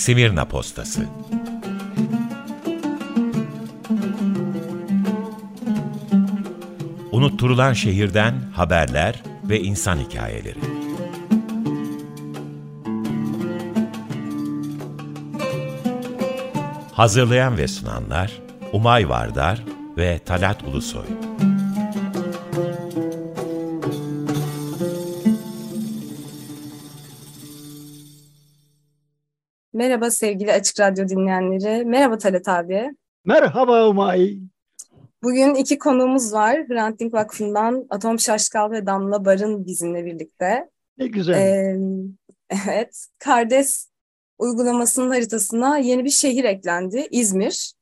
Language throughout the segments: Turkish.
Simirna Postası Unutturulan şehirden haberler ve insan hikayeleri. Hazırlayan ve sunanlar Umay Vardar ve Talat Ulusoy. Merhaba sevgili Açık Radyo dinleyenleri. Merhaba Talat abi. Merhaba Umay. Bugün iki konuğumuz var. Hrant Dink Vakfı'ndan Atom Şaşkal ve Damla Barın bizimle birlikte. Ne güzel. Ee, evet, Kardes uygulamasının haritasına yeni bir şehir eklendi, İzmir.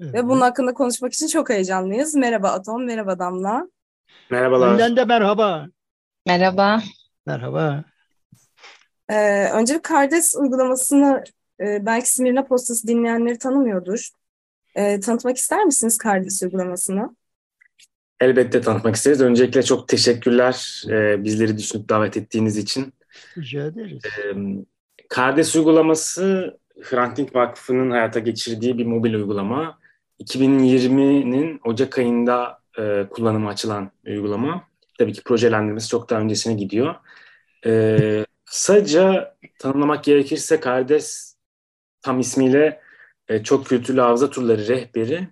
Evet. Ve bunun hakkında konuşmak için çok heyecanlıyız. Merhaba Atom, merhaba Damla. Merhabalar. Benden de merhaba. Merhaba. Merhaba. Ee, önce bir Kardes uygulamasını e, belki Simirna Postası dinleyenleri tanımıyordur. E, tanıtmak ister misiniz Kardes uygulamasını? Elbette tanıtmak isteriz. Öncelikle çok teşekkürler e, bizleri düşünüp davet ettiğiniz için. Rica ederiz. E, Kardes uygulaması Hrant Dink Vakfı'nın hayata geçirdiği bir mobil uygulama. 2020'nin Ocak ayında e, kullanıma açılan uygulama. Tabii ki projelendirmesi çok daha öncesine gidiyor. E, kısaca tanımlamak gerekirse Kardes tam ismiyle e, çok kültürlü hafıza turları rehberi.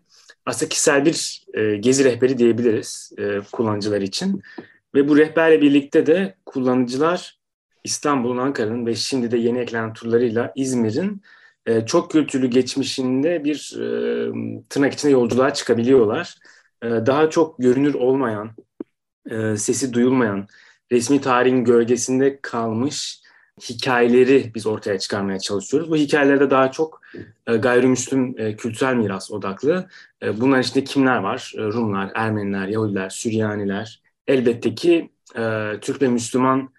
Aslında kişisel bir e, gezi rehberi diyebiliriz e, kullanıcılar için. Ve bu rehberle birlikte de kullanıcılar İstanbul'un, Ankara'nın ve şimdi de yeni eklenen turlarıyla İzmir'in e, çok kültürlü geçmişinde bir e, tırnak içinde yolculuğa çıkabiliyorlar. E, daha çok görünür olmayan, e, sesi duyulmayan, resmi tarihin gölgesinde kalmış hikayeleri biz ortaya çıkarmaya çalışıyoruz. Bu hikayelerde daha çok e, gayrimüslim e, kültürel miras odaklı. E, bunların içinde kimler var? Rumlar, Ermeniler, Yahudiler, Süryaniler. Elbette ki Türk ve Müslüman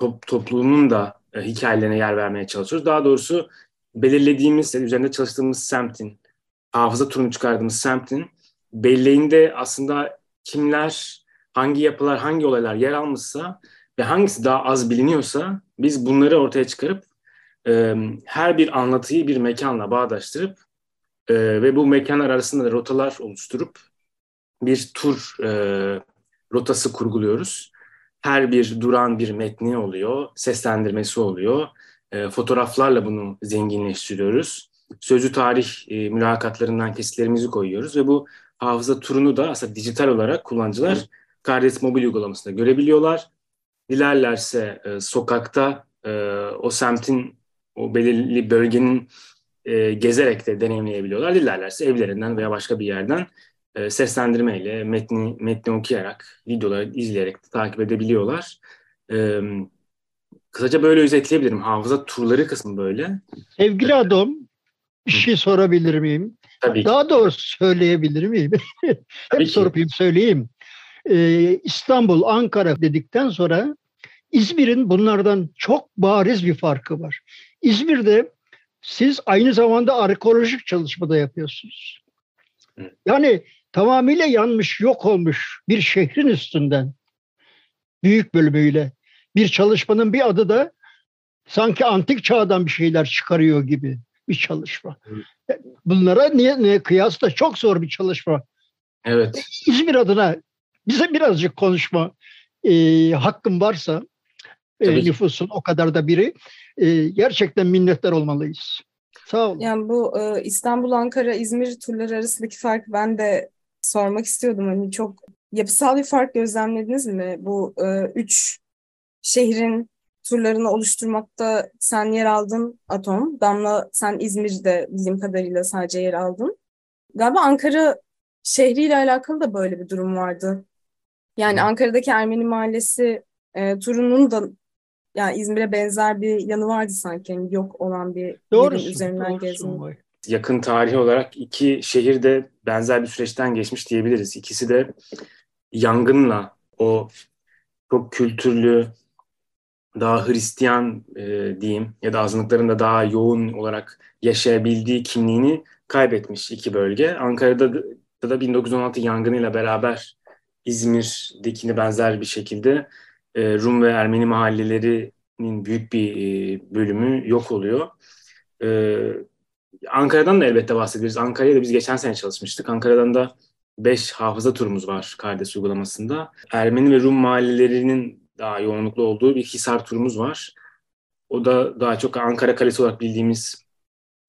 top, topluluğunun da hikayelerine yer vermeye çalışıyoruz. Daha doğrusu belirlediğimiz, üzerinde çalıştığımız semtin, hafıza turunu çıkardığımız semtin belleğinde aslında kimler, hangi yapılar, hangi olaylar yer almışsa ve hangisi daha az biliniyorsa biz bunları ortaya çıkarıp e, her bir anlatıyı bir mekanla bağdaştırıp e, ve bu mekanlar arasında da rotalar oluşturup bir tur e, rotası kurguluyoruz. Her bir duran bir metni oluyor, seslendirmesi oluyor. E, fotoğraflarla bunu zenginleştiriyoruz. Sözlü tarih e, mülakatlarından kesitlerimizi koyuyoruz ve bu hafıza turunu da aslında dijital olarak kullanıcılar Kardes mobil uygulamasında görebiliyorlar dilerlerse e, sokakta e, o semtin o belirli bölgenin e, gezerek de deneyimleyebiliyorlar. Dilerlerse evlerinden veya başka bir yerden e, seslendirmeyle metni metni okuyarak, videoları izleyerek de takip edebiliyorlar. E, kısaca böyle özetleyebilirim. Hafıza turları kısmı böyle. Sevgili adam, bir şey sorabilir miyim? Tabii Daha doğrusu söyleyebilir miyim? Hep sorup söyleyeyim. Ee, İstanbul, Ankara dedikten sonra İzmir'in bunlardan çok bariz bir farkı var. İzmir'de siz aynı zamanda arkeolojik çalışmada yapıyorsunuz. Yani tamamıyla yanmış, yok olmuş bir şehrin üstünden büyük bölümüyle bir çalışmanın bir adı da sanki antik çağdan bir şeyler çıkarıyor gibi bir çalışma. Bunlara niye, niye kıyasla çok zor bir çalışma. Evet. İzmir adına bize birazcık konuşma e, hakkım varsa e, nüfusun o kadar da biri e, gerçekten minnettar olmalıyız. Sağ olun. Yani bu e, İstanbul, Ankara, İzmir turları arasındaki farkı ben de sormak istiyordum. Hani çok yapısal bir fark gözlemlediniz mi? Bu e, üç şehrin turlarını oluşturmakta sen yer aldın Atom. Damla sen İzmir'de bildiğim kadarıyla sadece yer aldın. Galiba Ankara şehriyle alakalı da böyle bir durum vardı. Yani Ankara'daki Ermeni Mahallesi e, turunun da yani İzmir'e benzer bir yanı vardı sanki. Yani yok olan bir doğrusu, yerin üzerinden gezmek. Yakın tarihi olarak iki şehir de benzer bir süreçten geçmiş diyebiliriz. İkisi de yangınla o çok kültürlü, daha Hristiyan e, diyeyim ya da azınlıkların da daha yoğun olarak yaşayabildiği kimliğini kaybetmiş iki bölge. Ankara'da da, da 1916 yangınıyla beraber İzmir'dekine benzer bir şekilde e, Rum ve Ermeni mahalleleri büyük bir bölümü yok oluyor. Ankara'dan da elbette bahsederiz. Ankara'ya da biz geçen sene çalışmıştık. Ankara'dan da 5 hafıza turumuz var Kardes uygulamasında. Ermeni ve Rum mahallelerinin daha yoğunluklu olduğu bir Hisar turumuz var. O da daha çok Ankara Kalesi olarak bildiğimiz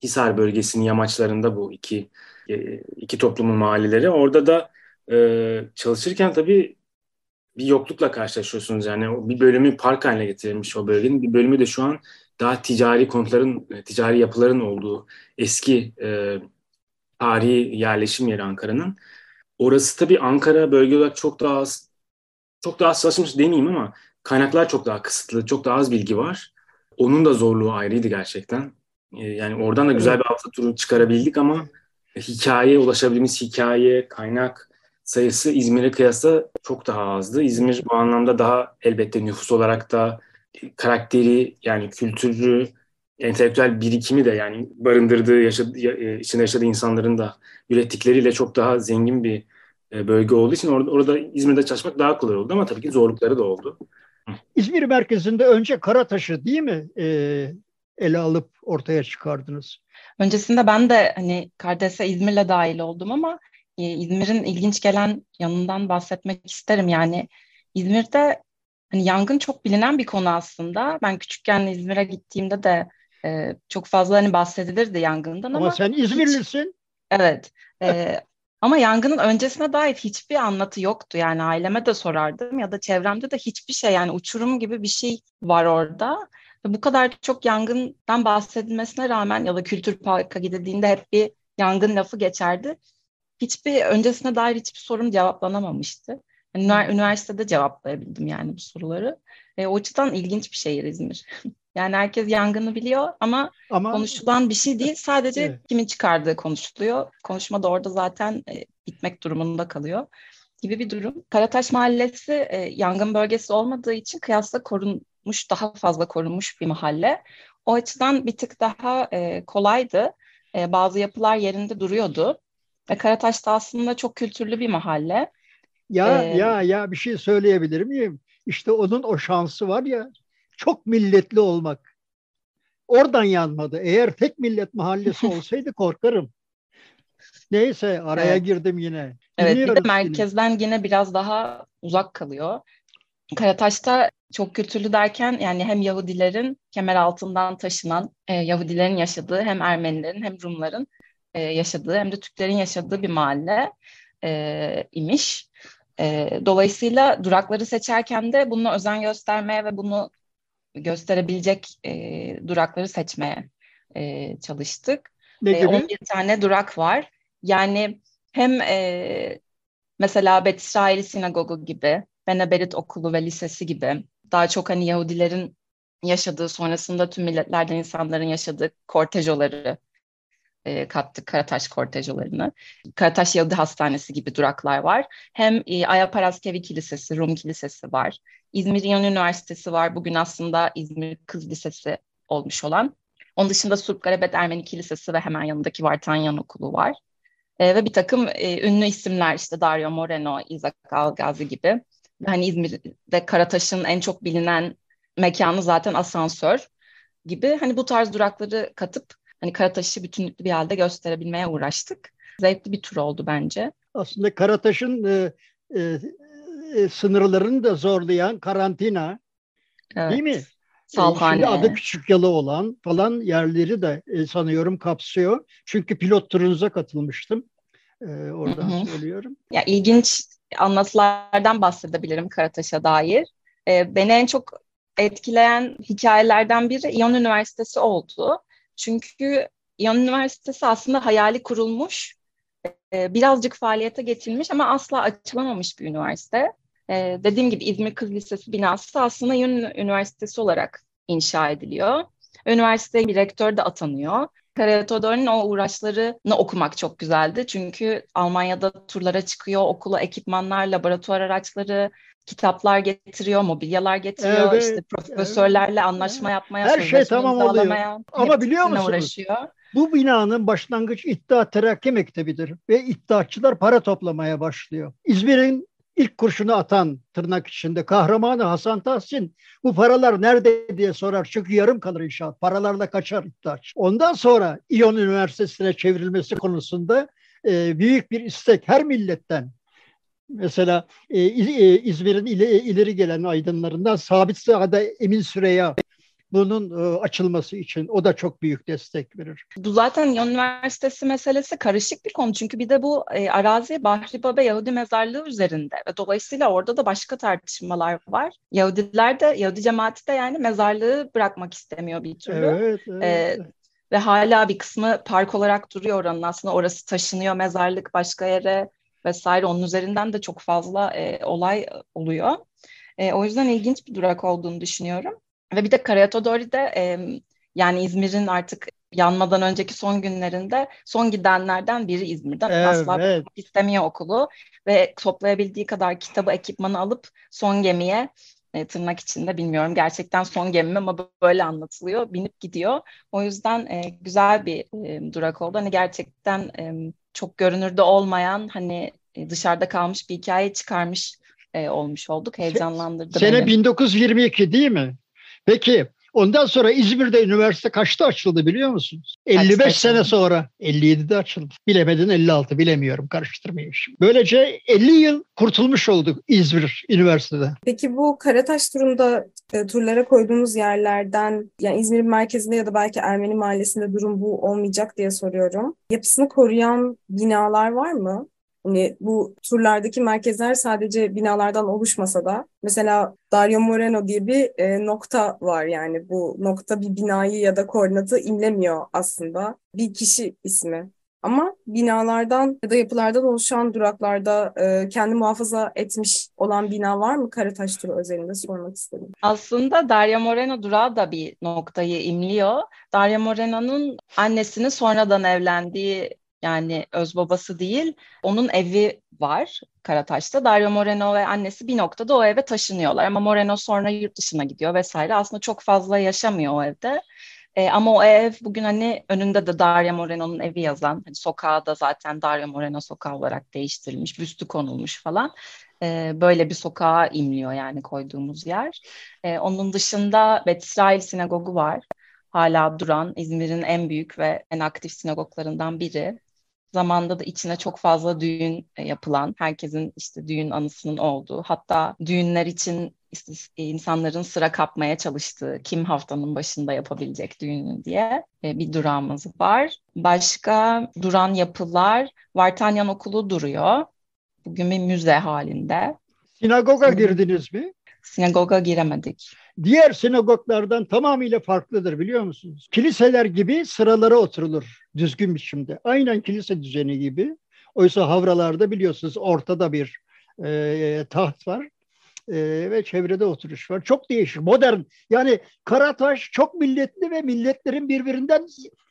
Hisar bölgesinin yamaçlarında bu iki e, iki toplumun mahalleleri. Orada da e, çalışırken tabii bir yoklukla karşılaşıyorsunuz. Yani bir bölümü park haline getirilmiş o bölgenin. Bir bölümü de şu an daha ticari konutların, e, ticari yapıların olduğu eski e, tarihi yerleşim yeri Ankara'nın. Orası tabii Ankara bölge olarak çok daha az, çok daha az çalışmış demeyeyim ama kaynaklar çok daha kısıtlı, çok daha az bilgi var. Onun da zorluğu ayrıydı gerçekten. E, yani oradan da güzel bir hafta turu çıkarabildik ama hikaye, ulaşabildiğimiz hikaye, kaynak sayısı İzmir'e kıyasla çok daha azdı. İzmir bu anlamda daha elbette nüfus olarak da karakteri yani kültürü, entelektüel birikimi de yani barındırdığı, yaşadığı, e, içinde yaşadığı insanların da ürettikleriyle çok daha zengin bir e, bölge olduğu için orada, orada İzmir'de çalışmak daha kolay oldu ama tabii ki zorlukları da oldu. İzmir merkezinde önce Karataş'ı değil mi e, ele alıp ortaya çıkardınız? Öncesinde ben de hani Kardes'e İzmir'le dahil oldum ama e, İzmir'in ilginç gelen yanından bahsetmek isterim. Yani İzmir'de hani yangın çok bilinen bir konu aslında. Ben küçükken İzmir'e gittiğimde de e, çok fazla hani bahsedilirdi yangından ama, ama sen İzmirlisin. Hiç, evet. E, ama yangının öncesine dair hiçbir anlatı yoktu. Yani aileme de sorardım ya da çevremde de hiçbir şey yani uçurum gibi bir şey var orada. Bu kadar çok yangından bahsedilmesine rağmen ya da kültür parka gidildiğinde hep bir yangın lafı geçerdi. Hiçbir öncesine dair hiçbir sorum cevaplanamamıştı. Yani üniversitede cevaplayabildim yani bu soruları. E, o açıdan ilginç bir şehir İzmir. yani herkes yangını biliyor ama, ama konuşulan bir şey değil. Sadece evet. kimin çıkardığı konuşuluyor. Konuşma da orada zaten e, bitmek durumunda kalıyor gibi bir durum. Karataş Mahallesi e, yangın bölgesi olmadığı için kıyasla korunmuş, daha fazla korunmuş bir mahalle. O açıdan bir tık daha e, kolaydı. E, bazı yapılar yerinde duruyordu. E, Karataş da aslında çok kültürlü bir mahalle. Ya ee, ya ya bir şey söyleyebilir miyim? İşte onun o şansı var ya çok milletli olmak. Oradan yanmadı. Eğer tek millet mahallesi olsaydı korkarım. Neyse araya evet. girdim yine. Evet bir de merkezden yine. yine biraz daha uzak kalıyor. Karataş'ta çok kültürlü derken yani hem Yahudilerin kemer altından taşınan e, Yahudilerin yaşadığı hem Ermenilerin hem Rumların e, yaşadığı hem de Türklerin yaşadığı bir mahalle e, imiş. E, dolayısıyla durakları seçerken de bunu özen göstermeye ve bunu gösterebilecek e, durakları seçmeye e, çalıştık. Ne e, gibi? 11 tane durak var. Yani hem e, mesela Bet İsrail Sinagogu gibi, Beneberit Okulu ve Lisesi gibi daha çok hani Yahudilerin yaşadığı sonrasında tüm milletlerden insanların yaşadığı kortejoları e, kattık Karataş kortejolarını. Karataş Yahudi Hastanesi gibi duraklar var. Hem e, Ayaparaskevi Kilisesi, Rum Kilisesi var. İzmir İyon Üniversitesi var. Bugün aslında İzmir Kız Lisesi olmuş olan. Onun dışında Surp Garabet Ermeni Kilisesi ve hemen yanındaki Vartanyan Okulu var. E, ve bir takım e, ünlü isimler işte Dario Moreno, Isaac Algazi gibi. Hani İzmir'de Karataş'ın en çok bilinen mekanı zaten asansör gibi. Hani bu tarz durakları katıp hani Karataş'ı bütünlüklü bir halde gösterebilmeye uğraştık. Zevkli bir tur oldu bence. Aslında Karataş'ın e, e, e, sınırlarını da zorlayan karantina evet. değil mi? Salhane. Şimdi adı küçük yalı olan falan yerleri de e, sanıyorum kapsıyor. Çünkü pilot turunuza katılmıştım. E, oradan Hı-hı. söylüyorum. Ya ilginç anlatılardan bahsedebilirim Karataş'a dair. E, beni en çok etkileyen hikayelerden biri İyon Üniversitesi oldu. Çünkü İyon Üniversitesi aslında hayali kurulmuş, e, birazcık faaliyete geçilmiş ama asla açılamamış bir üniversite. E, dediğim gibi İzmir Kız Lisesi binası aslında İyon Üniversitesi olarak inşa ediliyor. Üniversiteye bir rektör de atanıyor. Karatodor'un o uğraşlarını okumak çok güzeldi. Çünkü Almanya'da turlara çıkıyor, okula ekipmanlar, laboratuvar araçları, kitaplar getiriyor, mobilyalar getiriyor, evet, işte profesörlerle evet. anlaşma yapmaya, her şey tamam oluyor. Ama biliyor musunuz? Uğraşıyor. Bu binanın başlangıç İddia Terakki Mektebi'dir ve iddiaçılar para toplamaya başlıyor. İzmir'in ilk kurşunu atan tırnak içinde kahramanı Hasan Tahsin bu paralar nerede diye sorar. Çünkü yarım kalır inşaat. Paralarla kaçar İttihatçı. Ondan sonra İyon Üniversitesi'ne çevrilmesi konusunda e, büyük bir istek her milletten. Mesela e, e İzmir'in ileri gelen aydınlarından Sabit Sağda Emin Süreya bunun e, açılması için o da çok büyük destek verir. Bu zaten üniversitesi meselesi karışık bir konu çünkü bir de bu e, arazi Bahri Baba Yahudi mezarlığı üzerinde ve dolayısıyla orada da başka tartışmalar var. Yahudiler de Yahudi cemaati de yani mezarlığı bırakmak istemiyor bir türlü. Evet, evet. E, ve hala bir kısmı park olarak duruyor oranın aslında orası taşınıyor mezarlık başka yere vesaire onun üzerinden de çok fazla e, olay oluyor. E, o yüzden ilginç bir durak olduğunu düşünüyorum. Ve bir de Karatodori'de e, yani İzmir'in artık yanmadan önceki son günlerinde son gidenlerden biri İzmir'den. Evet, Asla istemiyor okulu ve toplayabildiği kadar kitabı, ekipmanı alıp son gemiye e, tırnak içinde bilmiyorum gerçekten son gemi ama böyle anlatılıyor. Binip gidiyor. O yüzden e, güzel bir e, durak oldu. Hani gerçekten e, çok görünürde olmayan hani e, dışarıda kalmış bir hikaye çıkarmış e, olmuş olduk. Heyecanlandırdı Sene beni. 1922 değil mi? Peki ondan sonra İzmir'de üniversite kaçta açıldı biliyor musunuz? 55 Kaç sene sonra 57'de açıldı. Bilemedin 56 bilemiyorum karıştırmayayım şimdi. Böylece 50 yıl kurtulmuş olduk İzmir Üniversitede. Peki bu Karataş turunda e, turlara koyduğumuz yerlerden yani İzmir merkezinde ya da belki Ermeni mahallesinde durum bu olmayacak diye soruyorum. Yapısını koruyan binalar var mı? Hani bu turlardaki merkezler sadece binalardan oluşmasa da mesela Dario Moreno diye bir e, nokta var yani bu nokta bir binayı ya da koordinatı imlemiyor aslında. Bir kişi ismi. Ama binalardan ya da yapılardan oluşan duraklarda e, kendi muhafaza etmiş olan bina var mı Karataş turu özelinde sormak istedim. Aslında Dario Moreno durağı da bir noktayı imliyor. Dario Moreno'nun annesinin sonradan evlendiği yani öz babası değil. Onun evi var Karataş'ta. Dario Moreno ve annesi bir noktada o eve taşınıyorlar. Ama Moreno sonra yurt dışına gidiyor vesaire. Aslında çok fazla yaşamıyor o evde. E, ama o ev bugün hani önünde de Dario Moreno'nun evi yazan, hani sokağı da zaten Dario Moreno sokağı olarak değiştirilmiş, büstü konulmuş falan. E, böyle bir sokağa imliyor yani koyduğumuz yer. E, onun dışında Bet İsrail Sinagogu var. Hala duran İzmir'in en büyük ve en aktif sinagoglarından biri zamanda da içine çok fazla düğün e, yapılan, herkesin işte düğün anısının olduğu, hatta düğünler için insanların sıra kapmaya çalıştığı, kim haftanın başında yapabilecek düğünü diye e, bir durağımız var. Başka duran yapılar, Vartanyan Okulu duruyor. Bugün bir müze halinde. Sinagoga girdiniz mi? Sinagoga giremedik. Diğer sinagoglardan tamamıyla farklıdır biliyor musunuz? Kiliseler gibi sıralara oturulur düzgün biçimde. Aynen kilise düzeni gibi. Oysa havralarda biliyorsunuz ortada bir e, taht var e, ve çevrede oturuş var. Çok değişik, modern. Yani Karataş çok milletli ve milletlerin birbirinden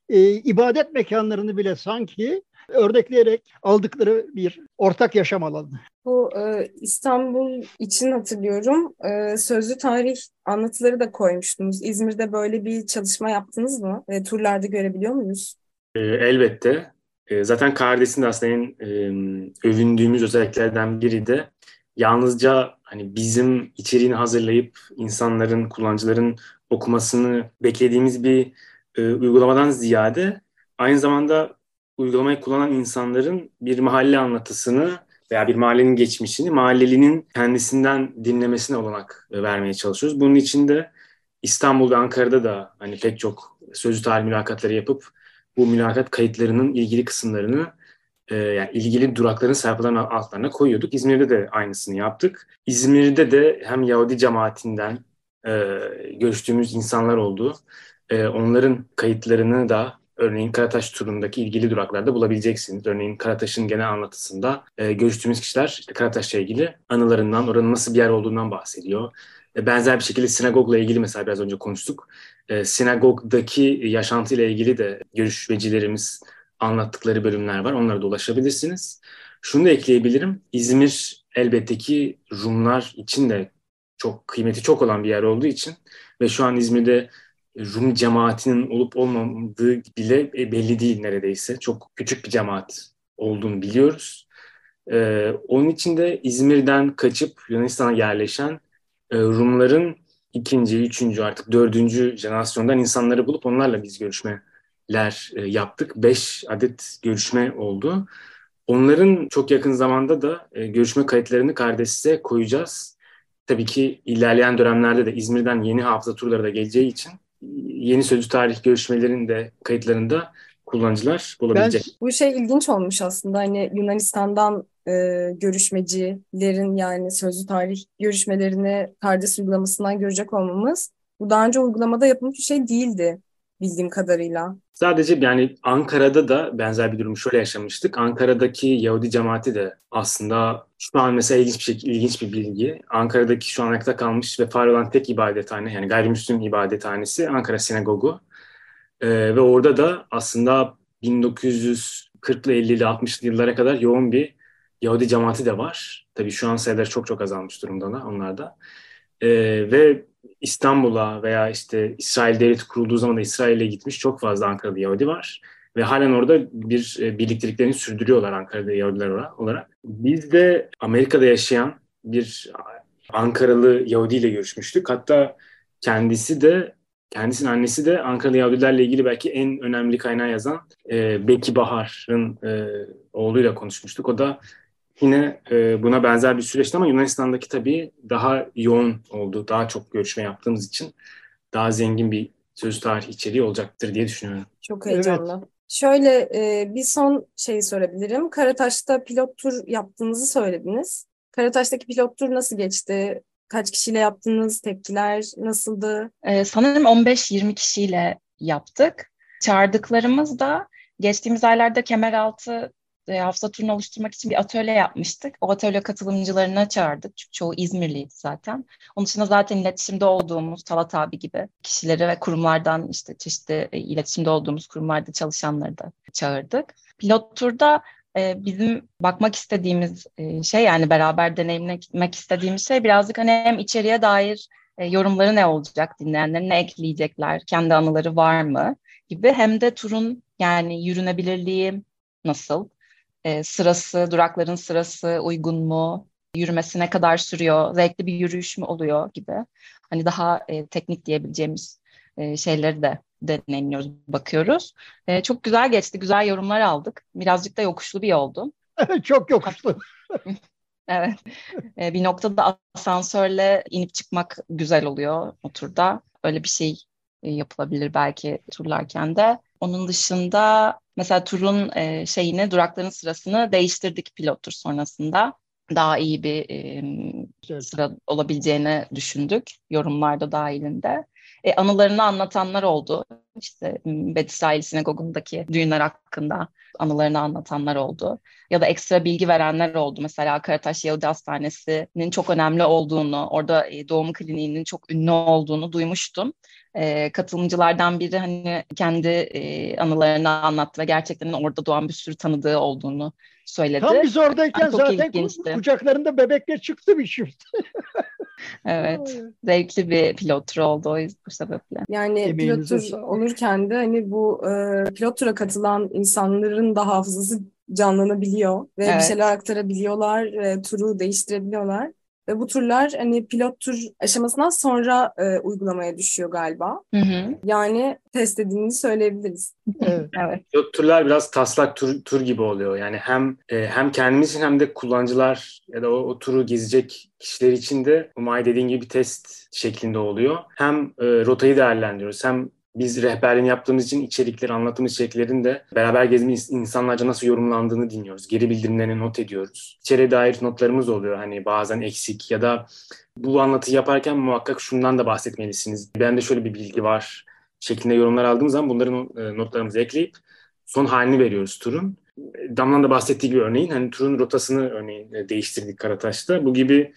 e, ibadet mekanlarını bile sanki örnekleyerek aldıkları bir ortak yaşam alanı. Bu e, İstanbul için hatırlıyorum. E, sözlü tarih anlatıları da koymuştunuz. İzmir'de böyle bir çalışma yaptınız mı? E, turlarda görebiliyor muyuz? E, elbette. E, zaten Kardes'in de aslında en e, övündüğümüz özelliklerden biri de yalnızca hani bizim içeriğini hazırlayıp insanların, kullanıcıların okumasını beklediğimiz bir e, uygulamadan ziyade aynı zamanda uygulamayı kullanan insanların bir mahalle anlatısını veya bir mahallenin geçmişini mahallelinin kendisinden dinlemesine olanak vermeye çalışıyoruz. Bunun için de İstanbul'da, Ankara'da da hani pek çok sözlü tarih mülakatları yapıp bu mülakat kayıtlarının ilgili kısımlarını e, yani ilgili durakların sayfalarının altlarına koyuyorduk. İzmir'de de aynısını yaptık. İzmir'de de hem Yahudi cemaatinden e, görüştüğümüz insanlar oldu. E, onların kayıtlarını da örneğin Karataş turundaki ilgili duraklarda bulabileceksiniz. Örneğin Karataş'ın genel anlatısında e, görüştüğümüz kişiler işte Karataş'la ilgili anılarından, oranın nasıl bir yer olduğundan bahsediyor. E, benzer bir şekilde sinagogla ilgili mesela biraz önce konuştuk. E, sinagogdaki yaşantıyla ilgili de görüşmecilerimiz anlattıkları bölümler var. Onlara da ulaşabilirsiniz. Şunu da ekleyebilirim. İzmir elbette ki Rumlar için de çok kıymeti çok olan bir yer olduğu için ve şu an İzmir'de Rum cemaatinin olup olmadığı bile e, belli değil neredeyse. Çok küçük bir cemaat olduğunu biliyoruz. E, onun için de İzmir'den kaçıp Yunanistan'a yerleşen e, Rumların ikinci, üçüncü artık dördüncü jenerasyondan insanları bulup onlarla biz görüşmeler e, yaptık. Beş adet görüşme oldu. Onların çok yakın zamanda da e, görüşme kayıtlarını Kardes'e koyacağız. Tabii ki ilerleyen dönemlerde de İzmir'den yeni hafıza turları da geleceği için yeni sözlü tarih görüşmelerinin de kayıtlarında kullanıcılar bulabilecek. Ben, bu şey ilginç olmuş aslında hani Yunanistan'dan e, görüşmecilerin yani sözlü tarih görüşmelerini Kardes uygulamasından görecek olmamız bu daha önce uygulamada yapılmış bir şey değildi bildiğim kadarıyla. Sadece yani Ankara'da da benzer bir durum şöyle yaşamıştık. Ankara'daki Yahudi cemaati de aslında şu an mesela ilginç bir şekilde ilginç bir bilgi. Ankara'daki şu an ayakta kalmış ve far olan tek ibadethane yani gayrimüslim ibadethanesi Ankara Sinagogu. Ee, ve orada da aslında 1940'lı 50'li 60'lı yıllara kadar yoğun bir Yahudi cemaati de var. Tabii şu an sayıları çok çok azalmış durumda onlarda. Ee, ve İstanbul'a veya işte İsrail devleti kurulduğu zaman da İsrail'e gitmiş çok fazla Ankara'da Yahudi var. Ve halen orada bir e, birlikteliklerini sürdürüyorlar Ankara'da Yahudiler olarak. Biz de Amerika'da yaşayan bir Ankaralı Yahudi ile görüşmüştük. Hatta kendisi de kendisinin annesi de Ankaralı Yahudilerle ilgili belki en önemli kaynağı yazan e, Beki Bahar'ın e, oğluyla konuşmuştuk. O da Yine e, buna benzer bir süreçti ama Yunanistan'daki tabii daha yoğun oldu. Daha çok görüşme yaptığımız için daha zengin bir söz tarih içeriği olacaktır diye düşünüyorum. Çok heyecanlı. Evet. Şöyle e, bir son şeyi sorabilirim. Karataş'ta pilot tur yaptığınızı söylediniz. Karataş'taki pilot tur nasıl geçti? Kaç kişiyle yaptınız? Tepkiler nasıldı? Ee, sanırım 15-20 kişiyle yaptık. Çağırdıklarımız da geçtiğimiz aylarda Kemeraltı e, hafıza turunu oluşturmak için bir atölye yapmıştık. O atölye katılımcılarına çağırdık. Çünkü çoğu İzmirliydi zaten. Onun dışında zaten iletişimde olduğumuz Talat abi gibi kişileri ve kurumlardan işte çeşitli e, iletişimde olduğumuz kurumlarda çalışanları da çağırdık. Pilot turda e, bizim bakmak istediğimiz e, şey yani beraber deneyimlemek istediğimiz şey birazcık hani hem içeriye dair yorumları ne olacak dinleyenlerin ne ekleyecekler, kendi anıları var mı gibi hem de turun yani yürünebilirliği nasıl, e, sırası, durakların sırası uygun mu? Yürümesi ne kadar sürüyor? Zevkli bir yürüyüş mü oluyor gibi. Hani daha e, teknik diyebileceğimiz e, şeyleri de deneyimliyoruz, bakıyoruz. E, çok güzel geçti, güzel yorumlar aldık. Birazcık da yokuşlu bir yoldu. çok yokuşlu. evet. E, bir noktada asansörle inip çıkmak güzel oluyor o turda. Öyle bir şey e, yapılabilir belki turlarken de. Onun dışında mesela turun e, şeyini, durakların sırasını değiştirdik pilot tur sonrasında. Daha iyi bir e, sıra olabileceğini düşündük yorumlarda dahilinde. E, anılarını anlatanlar oldu. İşte Betis Sinagogu'ndaki düğünler hakkında anılarını anlatanlar oldu. Ya da ekstra bilgi verenler oldu. Mesela Karataş Yahudi Hastanesi'nin çok önemli olduğunu, orada e, doğum kliniğinin çok ünlü olduğunu duymuştum. E, katılımcılardan biri hani kendi e, anılarını anlattı ve gerçekten orada doğan bir sürü tanıdığı olduğunu söyledi. Tam biz oradayken yani zaten ilginçti. kucaklarında bebekle çıktı bir şey. evet. Zevkli bir pilot tur oldu o bu sebeple. Yani Emeğinize pilot tur olurken de hani bu e, pilot tura katılan insanların da hafızası canlanabiliyor ve evet. bir şeyler aktarabiliyorlar, e, turu değiştirebiliyorlar. Ve bu turlar hani pilot tur aşamasından sonra e, uygulamaya düşüyor galiba. Hı hı. Yani test edildiğini söyleyebiliriz. evet. evet. Pilot turlar biraz taslak tur, tur gibi oluyor. Yani hem e, hem kendimiz için hem de kullanıcılar ya da o, o turu gezecek kişiler için de Umay dediğin gibi bir test şeklinde oluyor. Hem e, rotayı değerlendiriyoruz hem biz rehberliğini yaptığımız için içerikleri, anlatımız içeriklerin de beraber gezmiş insanlarca nasıl yorumlandığını dinliyoruz. Geri bildirimlerini not ediyoruz. İçeriye dair notlarımız oluyor hani bazen eksik ya da bu anlatı yaparken muhakkak şundan da bahsetmelisiniz. Ben de şöyle bir bilgi var şeklinde yorumlar aldığımız zaman bunların e, notlarımızı ekleyip son halini veriyoruz turun. Damlan da bahsettiği gibi örneğin hani turun rotasını örneğin e, değiştirdik Karataş'ta. Bu gibi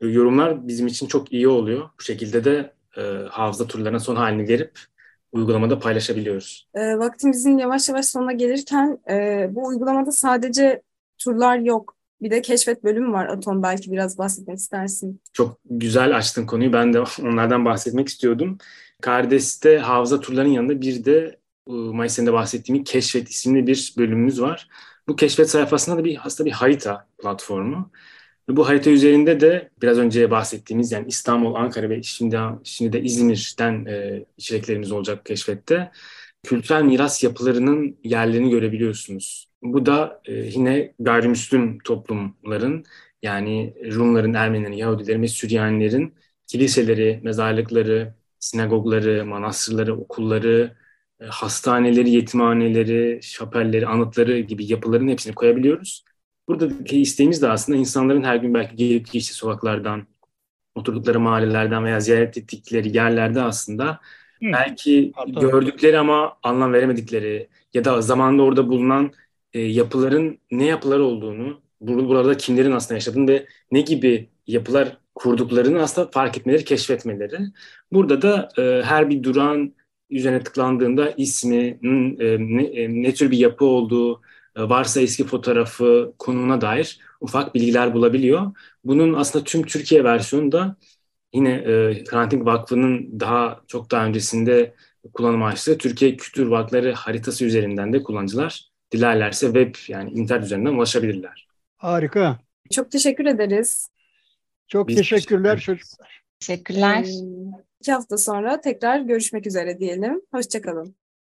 yorumlar bizim için çok iyi oluyor. Bu şekilde de e, hafıza turlarına son halini verip uygulamada paylaşabiliyoruz. E, vaktimizin yavaş yavaş sonuna gelirken e, bu uygulamada sadece turlar yok. Bir de keşfet bölümü var Atom. Belki biraz bahsetmek istersin. Çok güzel açtın konuyu. Ben de onlardan bahsetmek istiyordum. Kardes'te hafıza turlarının yanında bir de Mayıs'ın da bahsettiğim Keşfet isimli bir bölümümüz var. Bu keşfet sayfasında da bir aslında bir harita platformu. Bu harita üzerinde de biraz önce bahsettiğimiz yani İstanbul, Ankara ve şimdi, şimdi de İzmir'den e, içeriklerimiz olacak keşfette. Kültürel miras yapılarının yerlerini görebiliyorsunuz. Bu da e, yine gayrimüslim toplumların yani Rumların, Ermenilerin, Yahudilerin ve Süryanilerin kiliseleri, mezarlıkları, sinagogları, manastırları, okulları, e, hastaneleri, yetimhaneleri, şapelleri, anıtları gibi yapıların hepsini koyabiliyoruz. Buradaki isteğimiz de aslında insanların her gün belki gelip geçtiği sokaklardan, oturdukları mahallelerden veya ziyaret ettikleri yerlerde aslında Hı. belki Pardon. gördükleri ama anlam veremedikleri ya da zamanında orada bulunan e, yapıların ne yapılar olduğunu, burada kimlerin aslında yaşadığını ve ne gibi yapılar kurduklarını aslında fark etmeleri, keşfetmeleri. Burada da e, her bir duran üzerine tıklandığında ismi, e, ne, e, ne tür bir yapı olduğu, varsa eski fotoğrafı, konumuna dair ufak bilgiler bulabiliyor. Bunun aslında tüm Türkiye versiyonu da yine e, Hrant Vakfı'nın daha çok daha öncesinde kullanım açtığı Türkiye Kültür Vakları haritası üzerinden de kullanıcılar dilerlerse web yani internet üzerinden ulaşabilirler. Harika. Çok teşekkür ederiz. Çok Biz teşekkürler teşekkür çocuklar. Teşekkürler. İki hafta sonra tekrar görüşmek üzere diyelim. Hoşçakalın.